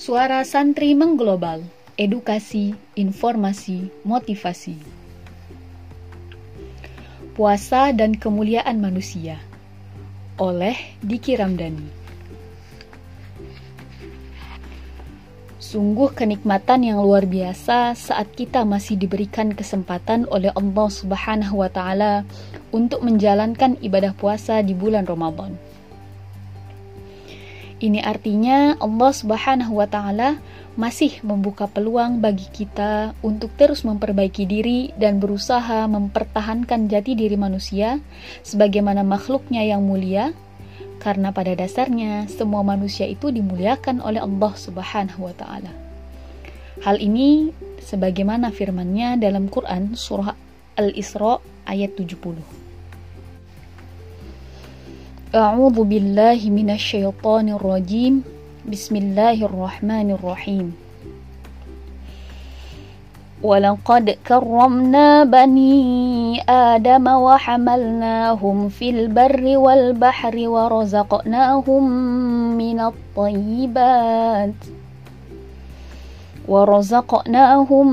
Suara santri mengglobal, edukasi, informasi, motivasi. Puasa dan kemuliaan manusia oleh Diki Ramdhani. Sungguh kenikmatan yang luar biasa saat kita masih diberikan kesempatan oleh Allah Subhanahu wa taala untuk menjalankan ibadah puasa di bulan Ramadan. Ini artinya Allah Subhanahu wa taala masih membuka peluang bagi kita untuk terus memperbaiki diri dan berusaha mempertahankan jati diri manusia sebagaimana makhluknya yang mulia karena pada dasarnya semua manusia itu dimuliakan oleh Allah Subhanahu wa taala. Hal ini sebagaimana firman-Nya dalam Quran surah Al-Isra ayat 70. أعوذ بالله من الشيطان الرجيم. بسم الله الرحمن الرحيم. ولقد كرمنا بني آدم وحملناهم في البر والبحر ورزقناهم من الطيبات. ورزقناهم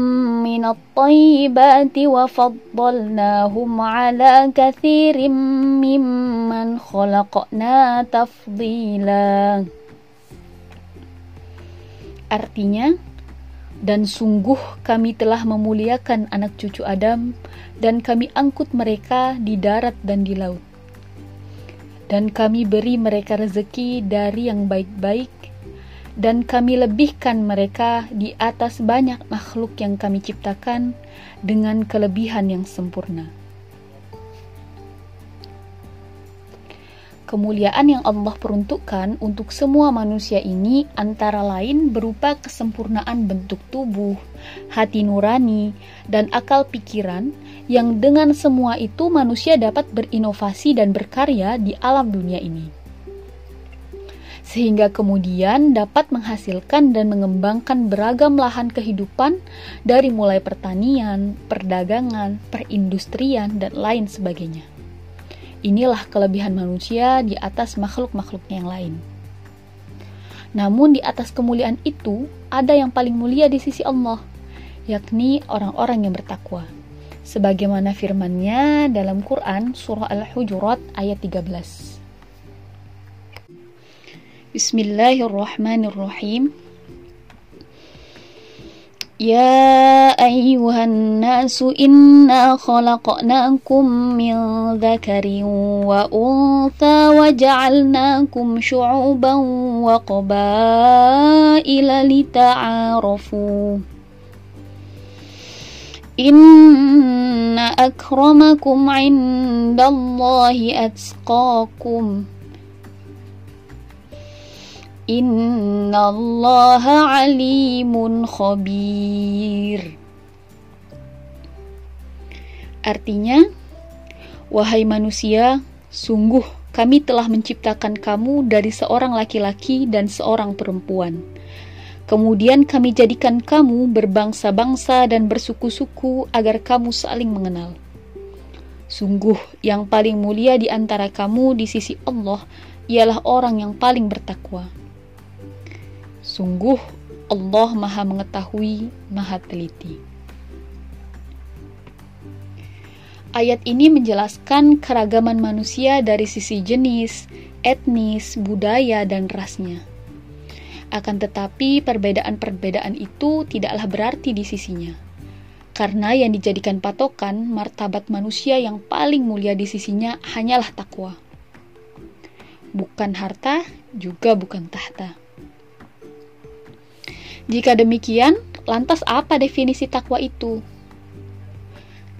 من الطيبات وفضلناهم على كثير ممن خلقنا تفضيلا Artinya, Dan sungguh kami telah memuliakan anak cucu Adam, dan kami angkut mereka di darat dan di laut. Dan kami beri mereka rezeki dari yang baik-baik, dan kami lebihkan mereka di atas banyak makhluk yang kami ciptakan dengan kelebihan yang sempurna. Kemuliaan yang Allah peruntukkan untuk semua manusia ini antara lain berupa kesempurnaan bentuk tubuh, hati nurani, dan akal pikiran yang dengan semua itu manusia dapat berinovasi dan berkarya di alam dunia ini. Sehingga kemudian dapat menghasilkan dan mengembangkan beragam lahan kehidupan dari mulai pertanian, perdagangan, perindustrian, dan lain sebagainya. Inilah kelebihan manusia di atas makhluk-makhluknya yang lain. Namun di atas kemuliaan itu ada yang paling mulia di sisi Allah, yakni orang-orang yang bertakwa. Sebagaimana firman-Nya dalam Quran surah Al-Hujurat ayat 13. Bismillahirrahmanirrahim. يا أيها الناس إنا خلقناكم من ذكر وأنثى وجعلناكم شعوبا وقبائل لتعارفوا إن أكرمكم عند الله أتقاكم Innallaha alimun khabir. Artinya, wahai manusia, sungguh kami telah menciptakan kamu dari seorang laki-laki dan seorang perempuan. Kemudian kami jadikan kamu berbangsa-bangsa dan bersuku-suku agar kamu saling mengenal. Sungguh yang paling mulia di antara kamu di sisi Allah ialah orang yang paling bertakwa. Sungguh Allah Maha Mengetahui, Maha Teliti. Ayat ini menjelaskan keragaman manusia dari sisi jenis, etnis, budaya, dan rasnya. Akan tetapi, perbedaan-perbedaan itu tidaklah berarti di sisinya, karena yang dijadikan patokan martabat manusia yang paling mulia di sisinya hanyalah takwa, bukan harta, juga bukan tahta. Jika demikian, lantas apa definisi takwa itu?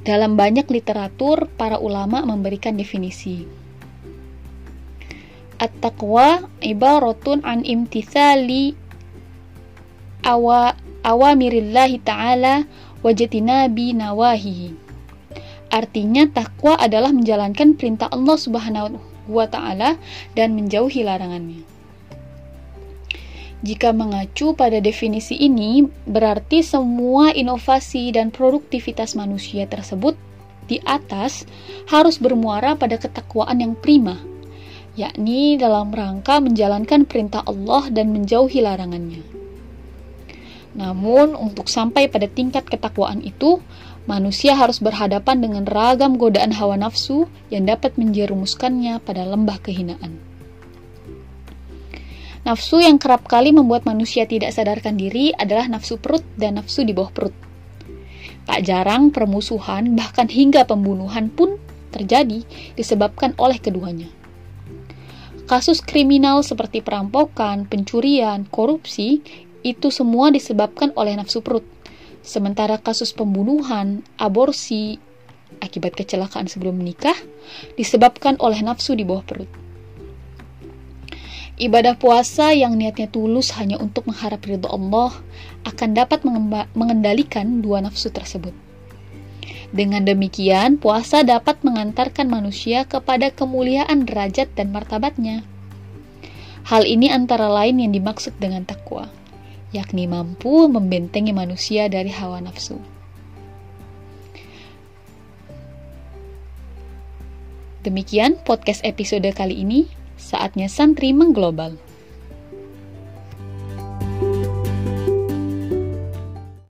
Dalam banyak literatur, para ulama memberikan definisi. At-taqwa ibaratun an imtithali awa awamirillahi ta'ala wajatinabi nawahihi. Artinya takwa adalah menjalankan perintah Allah Subhanahu wa taala dan menjauhi larangannya. Jika mengacu pada definisi ini, berarti semua inovasi dan produktivitas manusia tersebut di atas harus bermuara pada ketakwaan yang prima, yakni dalam rangka menjalankan perintah Allah dan menjauhi larangannya. Namun, untuk sampai pada tingkat ketakwaan itu, manusia harus berhadapan dengan ragam godaan hawa nafsu yang dapat menjerumuskannya pada lembah kehinaan. Nafsu yang kerap kali membuat manusia tidak sadarkan diri adalah nafsu perut dan nafsu di bawah perut. Tak jarang permusuhan, bahkan hingga pembunuhan pun terjadi disebabkan oleh keduanya. Kasus kriminal seperti perampokan, pencurian, korupsi itu semua disebabkan oleh nafsu perut. Sementara kasus pembunuhan, aborsi, akibat kecelakaan sebelum menikah disebabkan oleh nafsu di bawah perut. Ibadah puasa yang niatnya tulus hanya untuk mengharap ridho Allah akan dapat mengendalikan dua nafsu tersebut. Dengan demikian, puasa dapat mengantarkan manusia kepada kemuliaan derajat dan martabatnya. Hal ini antara lain yang dimaksud dengan takwa, yakni mampu membentengi manusia dari hawa nafsu. Demikian podcast episode kali ini. Saatnya santri mengglobal.